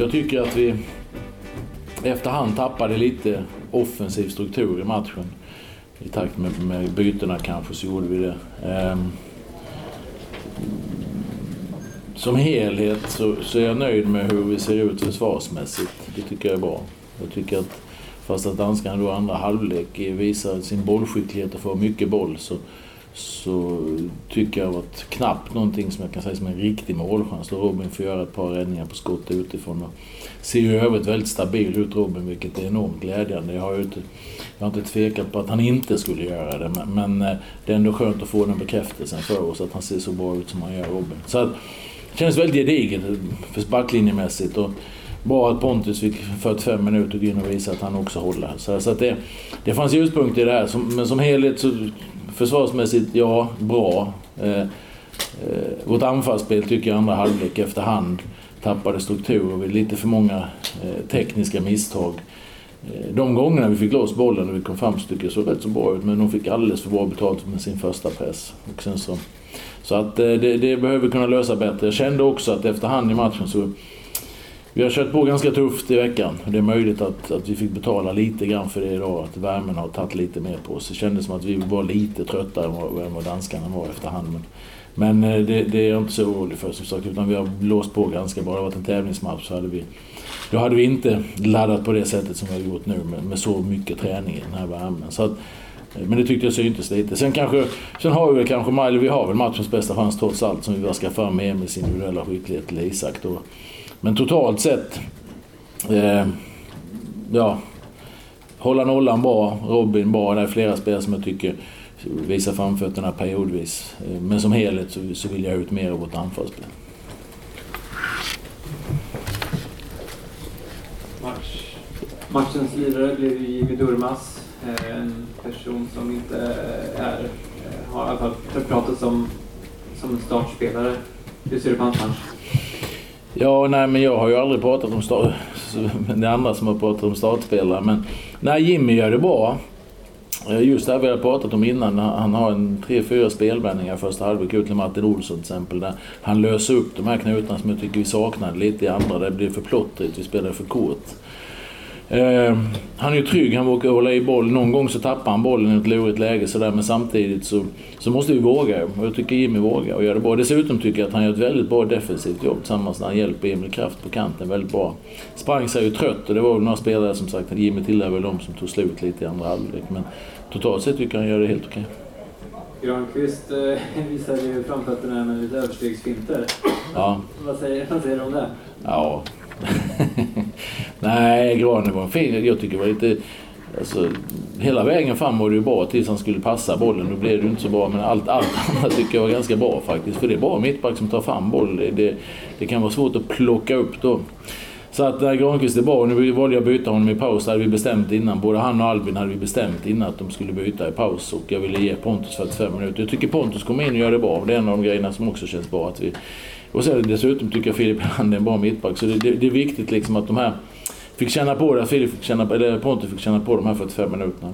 jag tycker att vi efterhand tappade lite offensiv struktur i matchen. I takt med, med bytena kanske så gjorde vi det. Ehm. som helhet så, så, är jag nöjd med hur vi ser ut försvarsmässigt. Det tycker jag är bra. Jag tycker att fast att danskarna då andra halvlek visar sin bollskicklighet och får mycket boll så, så tycker jag att knappt någonting som jag kan säga som en riktig målchans. Då Robin får göra ett par räddningar på skott utifrån. Och ser ju i övrigt väldigt stabil ut Robin, vilket är enormt glädjande. Jag har ju inte, jag har inte tvekat på att han inte skulle göra det, men, men eh, det är ändå skönt att få den bekräftelsen för oss att han ser så bra ut som han gör, Robin. Så att, det känns väldigt gediget eh, för backlinjemässigt. Och bra att Pontus fick 45 minuter gå in och visa att han också håller. Så, så att det, det fanns ljuspunkter i det här, men som helhet så försvarsmässigt, ja, bra. Eh, eh, vårt anfallsspel tycker jag andra halvlek efterhand tappade struktur och lite för många eh, tekniska misstag. Eh, de gångerna vi fick loss bollen och vi kom fram så tycker jag såg rätt så bra ut men de fick alldeles för bra betalt med sin första press. Och sen så, så att eh, det, det behöver vi kunna lösa bättre. Jag kände också att efterhand i matchen så vi har kört på ganska tufft i veckan. Det är möjligt att, att vi fick betala lite grann för det idag. Att värmen har tagit lite mer på oss. Det kändes som att vi var lite tröttare än vad, än vad danskarna var efterhand. Men, men eh, det, det, är jag inte så orolig för som sagt. Utan vi har blåst på ganska bra. Det varit en tävlingsmatch så hade vi då hade vi inte laddat på det sättet som vi har gjort nu med, med så mycket träning i den här värmen. Så att, eh, men det tyckte jag syntes lite. Sen, kanske, sen har vi väl kanske, eller vi har väl matchens bästa chans trots allt som vi vaskar fram med Emils individuella skicklighet till Isak. Då. Men totalt sett, eh, ja, hålla nollan bra, Robin bra. Det är flera spelare som jag tycker visar framfötterna periodvis. Eh, men som helhet så, så vill jag ut mer av vårt anfallsspel. Match. Matchens lirare blev Jimmy Durmas. Eh, en person som inte eh, är, har i alla fall pratats om som en startspelare. Hur ser du på hans match? Ja, nej men jag har ju aldrig pratat om start... Det är andra som har pratat om startspelare. Men nej, Jimmy gör det bra. Eh, just det här vi har pratat om innan. Han har en tre, fyra spelvändningar första halvlek ut till Martin Olsson till exempel. Där han löser upp de här knutarna som jag tycker vi saknade lite i andra. Det blir för plottrigt, vi spelar för kort. Eh, han är ju trygg, han vågar hålla i boll. Någon gång så tappar han bollen i ett lurigt läge sådär, men samtidigt så, så måste vi våga. Och jag tycker Jimmy vågar och gör det bra. Dessutom tycker jag att han gör ett väldigt bra defensivt jobb tillsammans när han hjälper Emil Kraft på kanten väldigt bra. Sprang sig ju trött och det var väl några spelare som sagt, Jimmy tillhör väl de som tog slut lite i andra halvlek. Men totalt sett tycker jag han gör det helt okej. Granqvist eh, visade ju framfötterna med lite överstegsfinter. Ja. vad, säger, vad säger du om det? Ja, Nej, Granen var fin. Jag tycker det var lite... Alltså, hela vägen fram var det ju bra tills han skulle passa bollen. Nu blev det ju inte så bra, men allt, allt annat tycker jag var ganska bra faktiskt. För det är bara mittback som tar fram boll. Det, det, det kan vara svårt att plocka upp då. Så att när Granqvist är bra. Nu valde jag att byta honom i paus. Det hade vi bestämt innan. Både han och Albin hade vi bestämt innan att de skulle byta i paus. Och jag ville ge Pontus 45 minuter. Jag tycker Pontus kommer in och gör det bra. Det är en av de grejerna som också känns bra. Att vi, och sen dessutom tycker jag Filip Hand är en bra mittback. Så det, det, det, är viktigt liksom att de här fick känna på det. Filip fick känna, eller Pontus fick känna på de här 45 minuterna.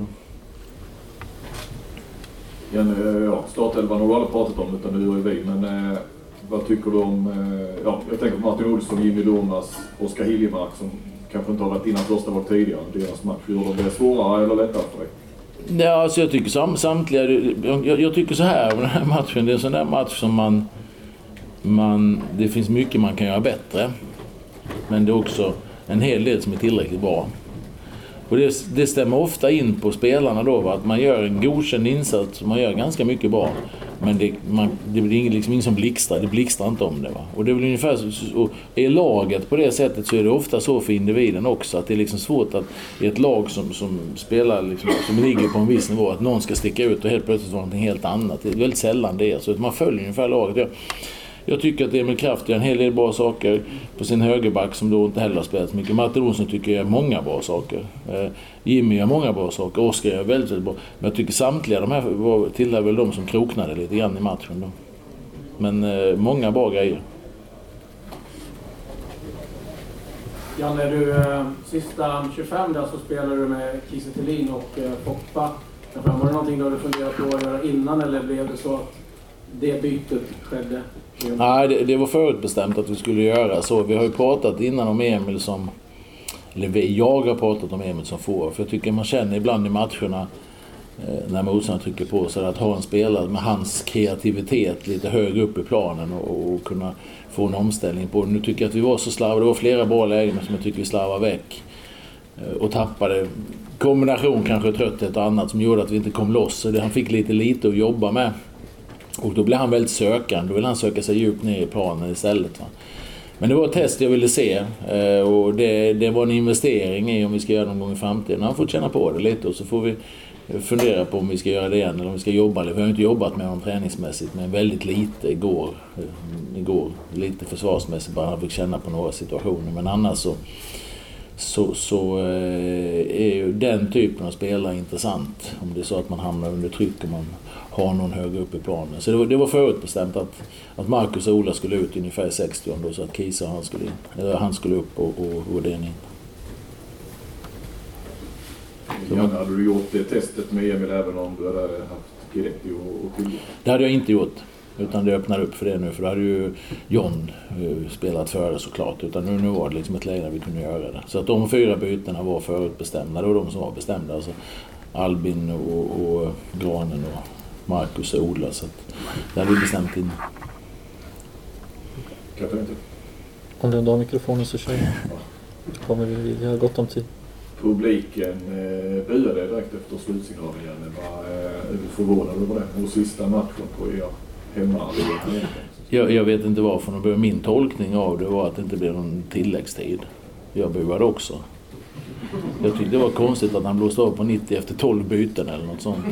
Igen, ja, startelvan har du aldrig pratat om utan nu är vi. Men eh, vad tycker du om, eh, ja, jag tänker på Martin Olsson, Jimmy Durmaz, Oskar Hiljemark som kanske inte har varit innan första var tidigare. Deras match, gjorde det svårare eller lättare för dig? Ja, alltså jag tycker sam, samtliga, jag, jag, tycker så här om den här matchen. Det är en sån där match som man man, det finns mycket man kan göra bättre. Men det är också en hel del som är tillräckligt bra. Och det, det stämmer ofta in på spelarna då, att man gör en godkänd insats, man gör ganska mycket bra. Men det, man, det blir liksom ingen som blixtrar, det blixtrar inte om det. Va? Och det är ungefär så, och är laget på det sättet så är det ofta så för individen också. Att det är liksom svårt att i ett lag som, som spelar, liksom, som ligger på en viss nivå, att någon ska sticka ut och helt plötsligt vara någonting helt annat. Det är väldigt sällan det är så. Man följer ungefär laget. Jag tycker att Emil Kraft gör en hel del bra saker på sin högerback som då inte heller har spelat så mycket. Martin Olsson tycker jag gör många bra saker. Eh, Jimmy gör många bra saker. Oskar gör väldigt, väldigt bra. Men jag tycker samtliga de här var, tillhör väl de som kroknade lite grann i matchen. Då. Men eh, många bra grejer. Janne, du, eh, sista 25 där så spelade du med Kiese Thelin och eh, Poppa. Var det någonting du hade funderat på att göra innan eller blev det så att det bytet skedde? Nej, det, det var förutbestämt att vi skulle göra så. Vi har ju pratat innan om Emil som... Eller vi, jag har pratat om Emil som får. För jag tycker man känner ibland i matcherna eh, när motståndaren trycker på sig att ha en spelare med hans kreativitet lite högre upp i planen och, och kunna få en omställning på. Nu tycker jag att vi var så slarviga. Det var flera bra lägen som jag tycker vi slarvade väck. Eh, och tappade kombination kanske trötthet och annat som gjorde att vi inte kom loss. Så han fick lite lite att jobba med. Och då blev han väldigt sökande. Då ville han söka sig djupt ner i planen istället. Va? Men det var ett test jag ville se eh, och det, det var en investering i om vi ska göra det någon gång i framtiden. Han får känna på det lite och så får vi fundera på om vi ska göra det igen eller om vi ska jobba. Vi har inte jobbat med honom träningsmässigt men väldigt lite igår. Eh, igår lite försvarsmässigt bara. Han fick känna på några situationer men annars så så, så eh, är ju den typen av spelare intressant. Om det är så att man hamnar under tryck och man har någon högre upp i planen. Så det var, det var förutbestämt att, att Marcus och Ola skulle ut ungefär 60 då, så att Kisa han skulle, eller han skulle upp och, och Odén in. Janne, hade du gjort det testet med Emil även om du hade haft Guidetti och, och Det hade jag inte gjort. Utan det öppnar upp för det nu för då hade ju John eh, spelat före såklart. Utan nu, nu var det liksom ett läge där vi kunde göra det. Så att de fyra bytena var förutbestämda. Det var de som var bestämda. Alltså Albin och, och Granen och Marcus och Ola. Så att det hade vi bestämt innan. Om du har mikrofonen så kör vi. Kommer vi, vi har gott om tid. Publiken eh, buade direkt efter slutsignalen igen. Var, eh, förvånad över det? Vår sista matchen på er jag, jag vet inte varför började. Min tolkning av det var att det inte blev någon tilläggstid. Jag buade också. Jag tyckte det var konstigt att han blåste av på 90 efter 12 byten eller något sånt.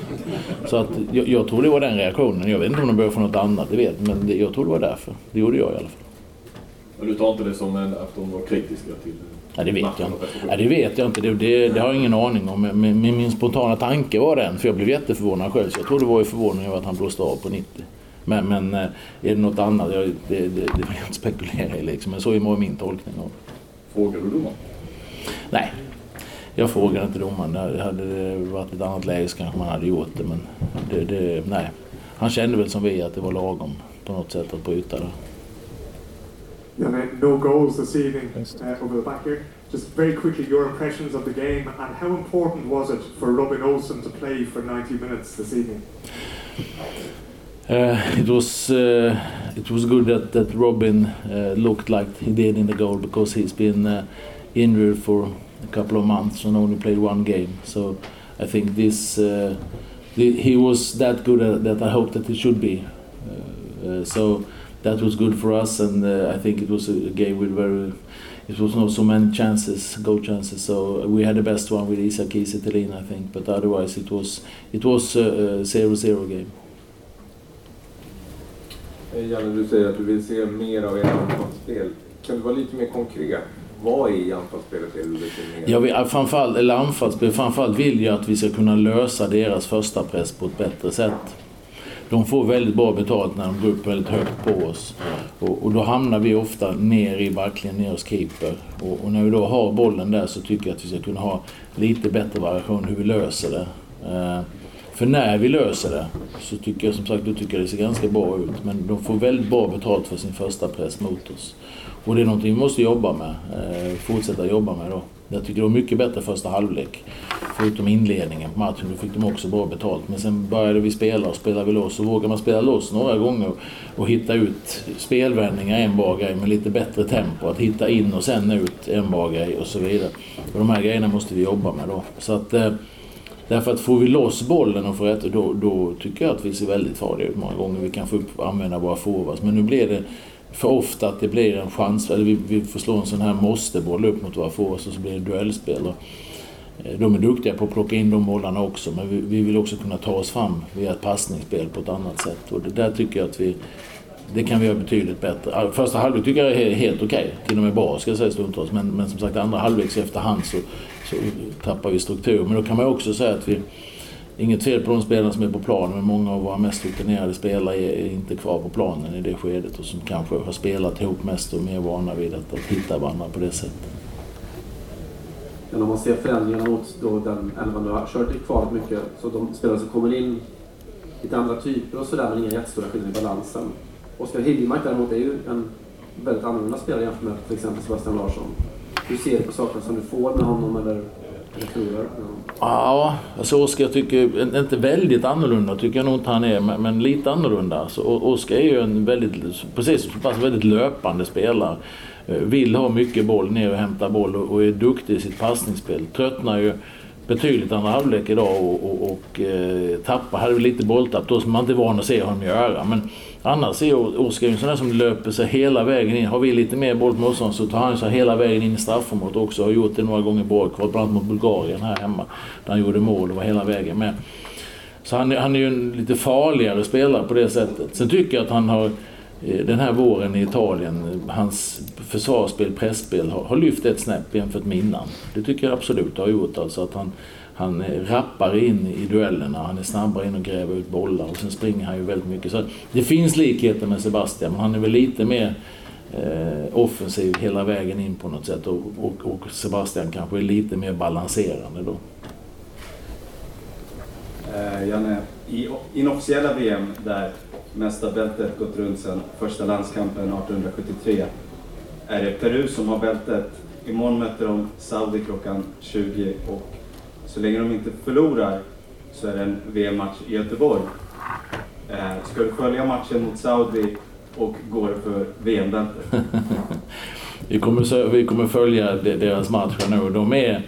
Så att jag, jag tror det var den reaktionen. Jag vet inte om de började få något annat, det vet men det, jag tror det var därför. Det gjorde jag i alla fall. Men du tar inte det som en, att de var kritiska till Nej, det vet jag inte. Nej, det vet jag inte. Det, det, det har jag ingen aning om. Men, men, min spontana tanke var den, för jag blev jätteförvånad själv. Så jag tror det var ju förvåning över att han blåste av på 90. Men, men eh, är det något annat? Jag, det, det, det vill jag inte spekulera i liksom. Men så var min tolkning av Frågar du domaren? Nej, jag frågade inte domaren. Hade det varit ett annat läge så kanske man hade gjort det. Men det, det, nej. Han kände väl som vi att det var lagom på något sätt att bryta det. Yeah, no goals this evening uh, over the back here. Just very quickly, your impressions of the game and how important was it for Robin Olsen to play for 90 minutes this evening? Uh, it was uh, it was good that that Robin uh, looked like he did in the goal because he's been injured for a couple of months and only played one game. So I think this the, he was that good that I hope that he should be. So that was good for us, and I think it was a game with very. It was not so many chances, goal chances. So we had the best one with Isak Kiese I think. But otherwise, it was it was a 0-0 game. Eh, Janne, du säger att du vill se mer av ert anfallsspel. Kan du vara lite mer konkret? Vad i anfallsspelet det du vill se mer? Jag vill, eh, framförallt, eller anfallsspel, framförallt vill jag att vi ska kunna lösa deras första press på ett bättre sätt. De får väldigt bra betalt när de går upp väldigt högt på oss. Och, och då hamnar vi ofta ner i backlinjen, ner hos keeper. Och, och, när vi då har bollen där så tycker jag att vi ska kunna ha lite bättre variation hur vi löser det. Eh, för när vi löser det så tycker jag som sagt då tycker jag det ser ganska bra ut. Men de får väldigt bra betalt för sin första press mot oss. Och det är någonting vi måste jobba med. Eh, fortsätta jobba med då. Jag tycker det var mycket bättre första halvlek. Förutom inledningen på matchen, då fick de också bra betalt. Men sen började vi spela och spelade vi loss. Och vågar man spela loss några gånger och hitta ut spelvändningar en bra grej med lite bättre tempo. Att hitta in och sen ut en bra grej och så vidare. Och de här grejerna måste vi jobba med då. Så att eh, Därför att får vi loss bollen och får rätt, då, då tycker jag att vi ser väldigt farliga ut många gånger. Vi kan få använda våra forwards. Men nu blir det för ofta att det blir en chans, eller vi, vi får slå en sån här måste-boll upp mot våra forwards och så blir det duellspel. Eh, de är duktiga på att plocka in de bollarna också men vi, vi, vill också kunna ta oss fram via ett passningsspel på ett annat sätt. Och det där tycker jag att vi det kan vi göra betydligt bättre. Första halvlek tycker jag är helt okej. Okay. Till och med bra ska jag säga stundtals. Men, men som sagt andra halvlek efterhand så, så tappar vi struktur. Men då kan man också säga att vi... Inget fel på de spelarna som är på planen men många av våra mest rutinerade spelare är inte kvar på planen i det skedet och som kanske har spelat ihop mest och är mer vana vid att, att hitta varandra på det sättet. Men om man ser förändringarna mot då den elvan du har kört i kvalet mycket, så de spelare som kommer in lite andra typer och sådär, men inga jättestora skillnader i balansen. Oskar Hiljemark däremot är ju en väldigt annorlunda spelare jämfört med till exempel Sebastian Larsson. Du ser på saker som du får med honom eller, eller? Ja, alltså Oskar tycker, inte väldigt annorlunda tycker jag nog inte han är, men, men lite annorlunda. Alltså, Oskar är ju en väldigt, precis, pass väldigt löpande spelare. Eh, vill ha mycket boll ner och hämta boll och, och är duktig i sitt passningsspel. Tröttnar ju betydligt andra halvlek idag och, och, och eh, tappar, hade lite bolltapp då som man inte är van att se honom göra. Men annars är Oskar en sån där som löper sig hela vägen in. Har vi lite mer boll på så tar han sig hela vägen in i straffområdet också. Har gjort det några gånger bra. bland annat mot Bulgarien här hemma. Där han gjorde mål och var hela vägen med. Så han, han är ju en lite farligare spelare på det sättet. Sen tycker jag att han har Eh, den här våren i Italien, hans försvarsspel, pressspel har, har lyft ett snäpp jämfört med innan. Det tycker jag absolut har gjort. Alltså att han, han rappar in i duellerna, han är snabbare in och gräver ut bollar och sen springer han ju väldigt mycket. Så det finns likheter med Sebastian, men han är väl lite mer eh, offensiv hela vägen in på något sätt och, och, och Sebastian kanske är lite mer balanserande då. Eh, Janne, i inofficiella VM där mästarbältet gått runt sedan första landskampen 1873 är det Peru som har bältet. Imorgon möter de Saudi klockan 20 och så länge de inte förlorar så är det en VM-match i Göteborg. Eh, ska du följa matchen mot Saudi och går det för VM-bältet? vi, kommer, vi kommer följa deras matcher nu. De är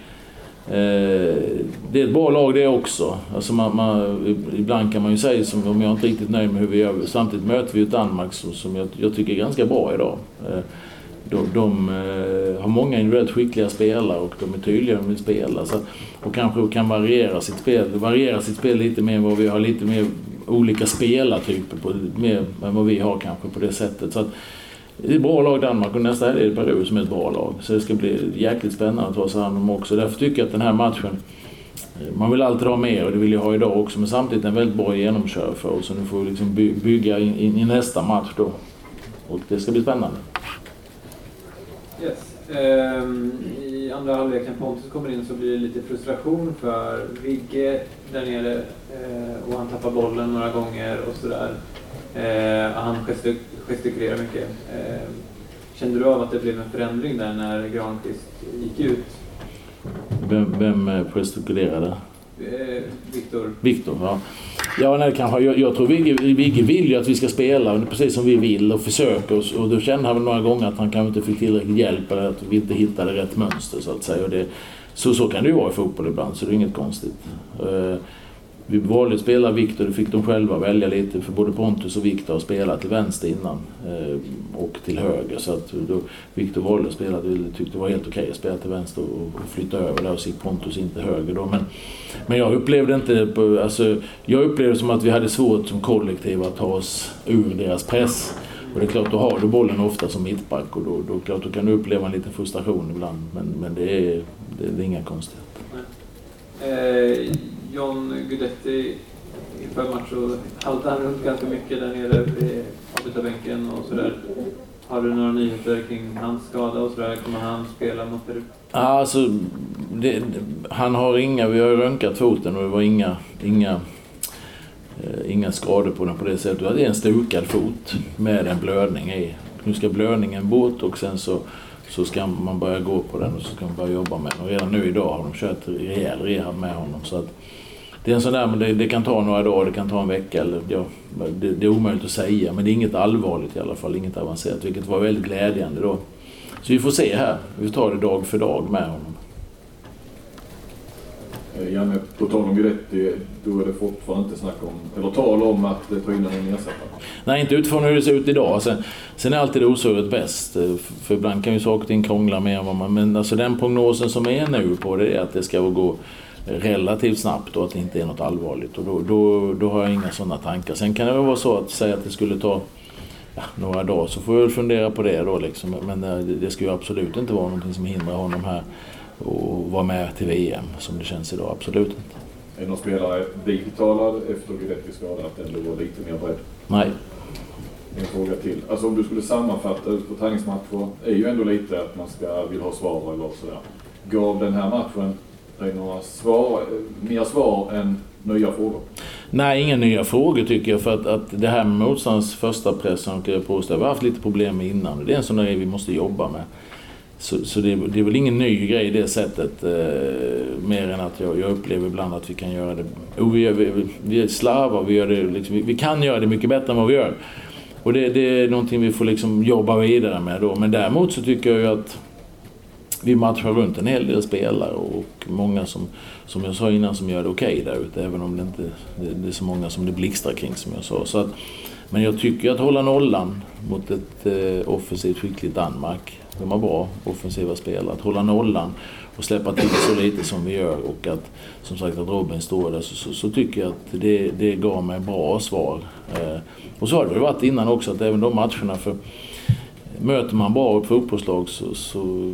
Eh, det är ett bra lag det också. Alltså man, man, ibland kan man ju säga som om jag inte är riktigt nöjd med hur vi gör. Samtidigt möter vi ju Danmark som, som jag, jag, tycker är ganska bra idag. Eh, de, de eh, har många individuellt skickliga spelare och de är tydliga med att spela. Så, alltså. och kanske kan variera sitt spel, variera sitt spel lite mer än vad vi har lite mer olika spelartyper på, mer än vad vi har kanske på det sättet. Så att, det är ett bra lag Danmark och nästa helg är det Peru som är ett bra lag. Så det ska bli jäkligt spännande att ta sig an dem också. Därför tycker jag att den här matchen, eh, man vill alltid ha mer och det vill jag ha idag också. Men samtidigt en väldigt bra genomkör för oss. Så nu får vi liksom bygga in, in, i nästa match då. Och det ska bli spännande. Yes. Um, I andra halvlek när Pontus kommer in så blir det lite frustration för Vigge där nere uh, och han tappar bollen några gånger och sådär. Uh, han gestikulerar mycket. Eh, kände du av att det blev en förändring där när Granqvist gick ut? Vem, vem gestikulerade? Eh, Viktor. Viktor, ja. Ja, nej, kanske. Jag, jag tror Vigge, Vigge vill ju att vi ska spela precis som vi vill och försöker. Och, och då kände han väl några gånger att han kanske inte fick tillräcklig hjälp eller att vi inte hittade rätt mönster så att säga. Och det, så, så kan det ju vara i fotboll ibland, så det är inget konstigt. Vi valde att spela Viktor, det fick de själva välja lite för både Pontus och Viktor har spelat till vänster innan eh, och till höger. Så att då Viktor valde att spela, tyckte det var helt okej okay att spela till vänster och, flytta över där och så gick Pontus inte höger då. Men, men jag upplevde inte, alltså, jag upplevde som att vi hade svårt som kollektiv att ta oss ur deras press. Och det är klart, då har du bollen ofta som mittback och då, då, klart, då kan du uppleva en liten frustration ibland. Men, men det, är, det, det är inga konstigheter. Eh, John Guidetti inför match så haltade han runt ganska mycket där nere vid avbytarbänken och sådär. Har du några nyheter kring hans skada och sådär? Kommer han spela mot Peru? Alltså, det, han har inga, vi har röntgat foten och det var inga, inga, eh, inga skador på den på det sättet. Det är en stukad fot med en blödning i. Nu ska blödningen bort och sen så, så ska man börja gå på den och så ska man börja jobba med den. Och redan nu idag har de kört rejäl rehab med honom. Så att, det är en sån där, men det, det, kan ta några dagar, det kan ta en vecka. Eller, ja, det, det, är omöjligt att säga, men det är inget allvarligt i alla fall, inget avancerat, vilket var väldigt glädjande då. Så vi får se här, vi tar det dag för dag med honom. Eh, Janne, på tal om Guidetti, då är det fortfarande inte snack om, eller tal om att ta in en ersättare? Nej, inte utifrån hur det ser ut idag. Sen, sen är alltid osvuret bäst, eh, för ibland kan ju saker och ting krångla mer än vad man... Men alltså den prognosen som är nu på det är att det ska gå relativt snabbt och att det inte är något allvarligt. Och då, då, då har jag inga sådana tankar. Sen kan det vara så att säga att det skulle ta ja, några dagar så får jag väl fundera på det då liksom. Men det, det ska ju absolut inte vara någonting som hindrar honom här och vara med till VM som det känns idag. Absolut inte. Är någon spelare vi talad efter Guidettis skada att ändå var lite mer beredd? Nej. En fråga till. Alltså om du skulle sammanfatta ut på träningsmatcher är ju ändå lite att man ska vill ha svar eller sådär. Gav den här matchen dig några svar, mer svar än nya frågor? Nej, inga nya frågor tycker jag. För att, att det här med motståndarens första press som jag påstå, har vi haft lite problem med innan. Det är en sån grej vi måste jobba med. Så, så det, det, är väl ingen ny grej i det sättet. Eh, mer än att jag, jag, upplever ibland att vi kan göra det... Oh, vi, vi, vi slarvar, vi, gör det, liksom, vi, vi, kan göra det mycket bättre än vad vi gör. Och det, det är någonting vi får liksom jobba vidare med då. Men däremot så tycker jag ju att vi matchar runt en hel del spelare och många som, som jag sa innan, som gör det okej okay där ute. Även om det inte det, det är så många som det blixtrar kring som jag sa. Så att, men jag tycker att hålla nollan mot ett eh, offensivt skickligt Danmark. De har bra offensiva spelare. Att hålla nollan och släppa till så lite som vi gör och att som sagt att Robin står där så, så, så tycker jag att det, det gav mig bra svar. Eh, och så har det väl varit innan också att även de matcherna för möter man bra fotbollslag så, så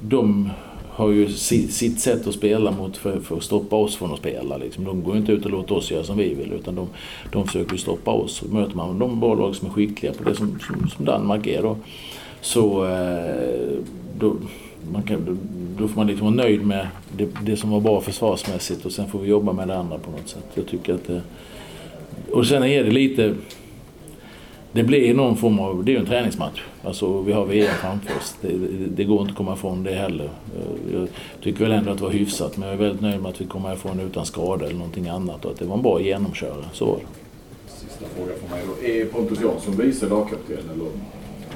de har ju sitt sätt att spela mot för, för, att stoppa oss från att spela. Liksom. De går inte ut och låter oss göra som vi vill utan de, de försöker stoppa oss. Och möter man de bra lag som är skickliga på det som, som, som Danmark är då, så eh, då, man kan, då får man liksom vara nöjd med det, det, som var bra försvarsmässigt och sen får vi jobba med det andra på något sätt. Jag tycker att det, och sen är det lite det blir någon form av, det är ju en träningsmatch. Alltså vi har VM framför oss. Det, det, går inte att komma ifrån det heller. Jag tycker väl ändå att det var hyfsat men jag är väldigt nöjd med att vi kommer ifrån utan skada eller någonting annat och att det var en bra genomkörare. Så var det. Sista fråga från mig då. Är Pontus Jansson vice lagkapten eller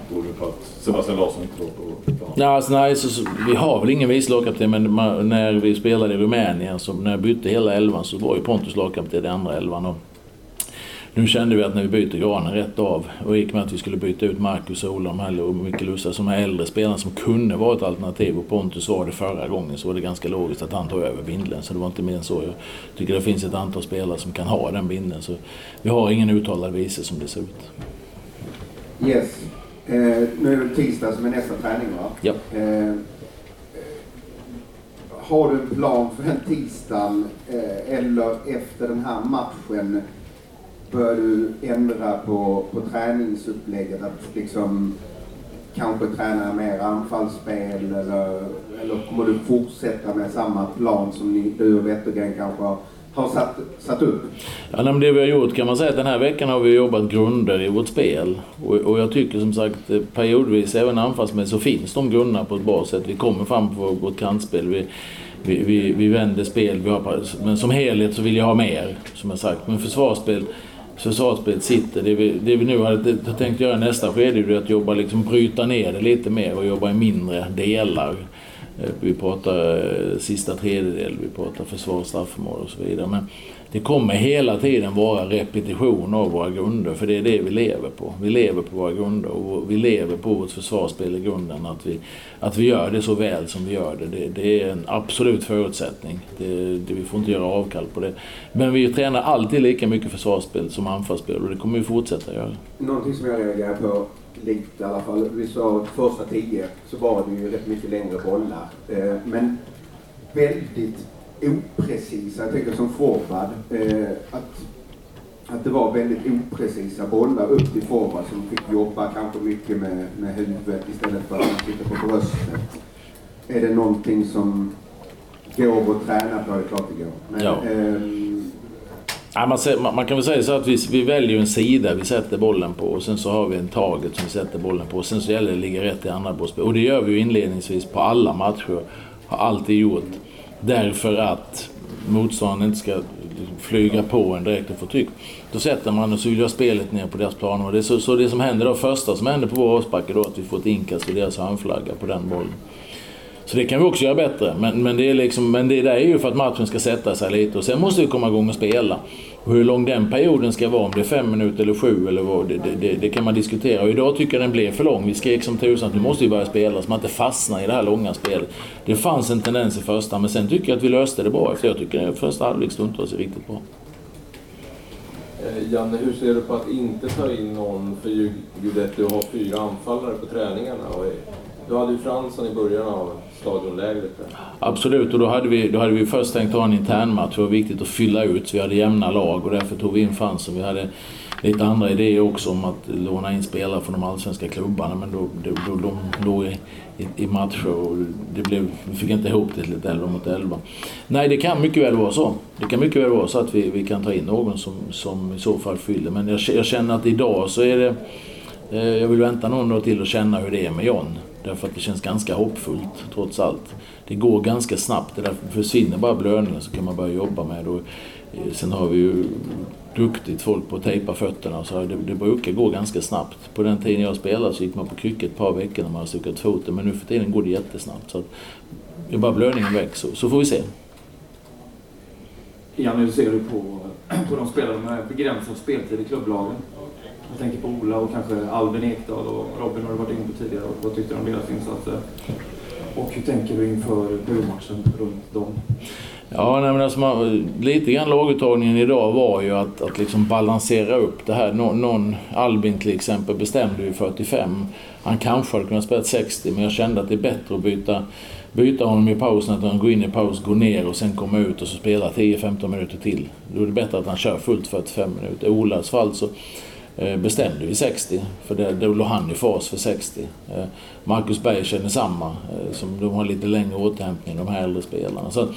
beror det på att Sebastian Larsson inte var på plan? Ja, alltså, nej, så, så, vi har väl ingen vice lagkapten men man, när vi spelade i Rumänien, så, när jag bytte hela elvan så var ju Pontus lagkapten i andra elvan. Och, nu kände vi att när vi byter granen rätt av och gick med att vi skulle byta ut Marcus, Ola och Mikael Lussa som är äldre spelare som kunde vara ett alternativ och Pontus var det förra gången så var det ganska logiskt att han tog över bindeln. Så det var inte mer än så. Jag tycker det finns ett antal spelare som kan ha den bindeln. Så vi har ingen uttalad vice som det ser ut. Yes. Eh, nu är det tisdag som är nästa träning va? Ja. Eh, har du en plan för den tisdagen eh, eller efter den här matchen bör du ändra på, på träningsupplägget? Att liksom kanske träna mer anfallsspel eller, eller kommer du fortsätta med samma plan som ni, du och Wettergren kanske har, har satt, satt upp? Ja, men det vi har gjort kan man säga att den här veckan har vi jobbat grunder i vårt spel. Och, och jag tycker som sagt eh, periodvis, även anfallsmässigt, så finns de grunderna på ett bra sätt. Vi kommer fram på vårt kantspel. Vi, vi, vi, vi vänder spel, vi har, men som helhet så vill jag ha mer, som jag sagt. Men försvarsspel försvarsspelet sitter. Det vi, det vi nu hade tänkt göra i nästa skede är att jobba, liksom bryta ner det lite mer och jobba i mindre delar. Eh, vi pratar eh, sista tredjedel, vi pratar försvar, straffmål och så vidare. Men det kommer hela tiden vara repetition av våra grunder, för det är det vi lever på. Vi lever på våra grunder och vi lever på vårt försvarsspel i grunden. Att vi, att vi gör det så väl som vi gör det, det, det är en absolut förutsättning. Det, det, vi får inte göra avkall på det. Men vi tränar alltid lika mycket försvarsspel som anfallsspel och det kommer vi fortsätta göra. Någonting som jag reagerar på lite i alla fall. Vi sa första tio så var det ju rätt mycket längre bollar. Eh, men väldigt oprecisa. Jag tänker som forward. Eh, att, att det var väldigt oprecisa bollar upp till forward som fick jobba kanske mycket med, med huvudet istället för att sitta på bröstet. Är det någonting som går att träna på? Det är klart det går. Men, ja. eh, Ja, man, man, kan väl säga så att vi, vi väljer en sida vi sätter bollen på och sen så har vi en taget som vi sätter bollen på. Och sen så gäller det att ligga rätt i andra bollspel. Och det gör vi ju inledningsvis på alla matcher. Har alltid gjort. Därför att motståndaren inte ska flyga på en direkt och få tryck. Då sätter man och så vill jag spelet ner på deras plan. Och det är så, så det som händer då, första som händer på vår avspark då att vi får ett inkast i deras handflagga på den bollen. Så det kan vi också göra bättre. Men, men, det, är liksom, men det där är ju för att matchen ska sätta sig lite och sen måste vi komma igång och spela. Och hur lång den perioden ska vara, om det är fem minuter eller sju eller vad, det, det, det, kan man diskutera. Och idag tycker jag den blev för lång. Vi skrek som tusan att nu måste vi börja spela så man inte fastnar i det här långa spelet. Det fanns en tendens i första, men sen tycker jag att vi löste det bra. För jag tycker att första halvlek stundtals är riktigt bra. Eh, Janne, hur ser du på att inte ta in någon för Guidetti och ha fyra anfallare på träningarna? Du hade ju Fransson i början av stadionlägret. Absolut, och då hade, vi, då hade vi först tänkt ha en internmatch. Det var viktigt att fylla ut, så vi hade jämna lag och därför tog vi in fansen. Vi hade lite andra idéer också om att låna in spelare från de allsvenska klubbarna men då, då, då de låg i, i, i matcher och det blev, vi fick inte ihop det till ett 11 mot 11. Nej, det kan mycket väl vara så. Det kan mycket väl vara så att vi, vi kan ta in någon som, som i så fall fyller. Men jag, jag känner att idag så är det... Eh, jag vill vänta någon dag till och känna hur det är med John. Därför att det känns ganska hoppfullt trots allt. Det går ganska snabbt. Det där försvinner bara blödningen så kan man börja jobba med det. Eh, sen har vi ju duktigt folk på att tejpa fötterna. Så det, det brukar gå ganska snabbt. På den tiden jag spelade så gick man på kryckor ett par veckor när man hade stukat foten. Men nu för tiden går det jättesnabbt. Så att, det är bara blödningen väck så, så får vi se. Janne, hur ser du på, på de spelare med begränsad speltid i klubblagen? Jag tänker på Ola och kanske Albin Ekdal och Robin har du varit inne på tidigare. Och vad tyckte du om deras insatser? Och hur tänker du inför huvudmatchen runt dem? Ja, nej, men alltså man, lite grann laguttagningen idag var ju att, att liksom balansera upp det här. Nå, någon, Albin till exempel bestämde ju 45. Han kanske hade kunnat spela 60 men jag kände att det är bättre att byta, byta honom i pausen. Att han går in i paus, går ner och sen kommer ut och så spelar 10-15 minuter till. Då är det bättre att han kör fullt 45 minuter. I Olas fall så Eh, bestämde vi 60, för det, då låg han i fas för 60. Eh, Marcus Berg känner samma, eh, som de har lite längre återhämtning, de här äldre spelarna. Så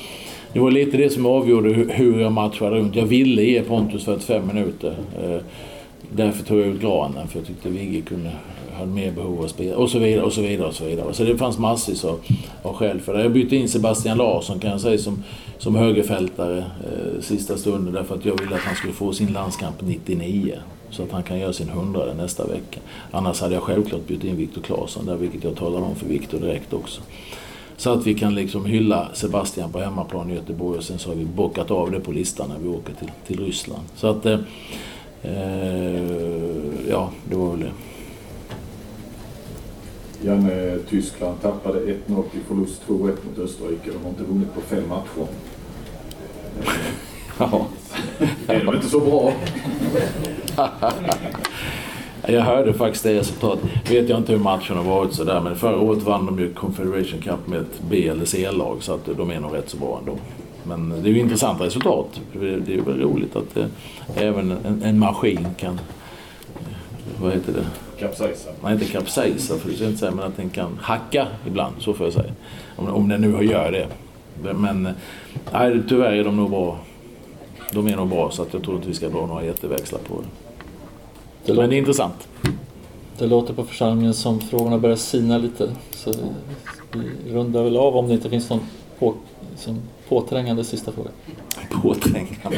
det var lite det som avgjorde hur jag matchade runt. Jag ville ge Pontus 45 minuter. Därför tog jag ut Granen, för jag tyckte Vigge kunde hade mer behov av spel och så vidare och så vidare och så vidare. Så det fanns massvis av, av skäl för det. Jag bytte in Sebastian Larsson kan jag säga som, som högerfältare eh, sista stunden därför att jag ville att han skulle få sin landskamp 99. Så att han kan göra sin hundrade nästa vecka. Annars hade jag självklart bytt in Viktor Claesson där, vilket jag talade om för Viktor direkt också. Så att vi kan liksom hylla Sebastian på hemmaplan i Göteborg och sen så har vi bockat av det på listan när vi åker till, till Ryssland. Så att... Eh, eh ja, det var väl det. Janne, Tyskland tappade 1-0 till förlust 2-1 mot Österrike. De har inte vunnit på fem matcher. Ja. är de inte så bra? Jag hörde faktiskt det resultatet. Vet jag inte hur matchen har varit sådär men förra året vann de ju Confederation Cup med ett B eller C-lag så att de är nog rätt så bra ändå. Men det är ju intressanta resultat. Det är väl roligt att eh, även en, en maskin kan, vad heter det? Kapsejsa. Nej, inte kapsejsa för det ska jag inte säga, men att den kan hacka ibland, så får jag säga. Om, om den nu gör det. Men nej, tyvärr är de nog bra de är nog bra så att jag tror inte vi ska dra några jätteväxlar på det. Det Men det är intressant. Det låter på församlingen som frågorna börjar sina lite. Så vi rundar väl av om det inte finns någon på, som påträngande sista fråga. Påträngande?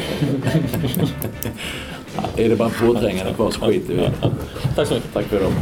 ja, är det bara påträngande kvar så skiter vi Tack så mycket. Tack för dem.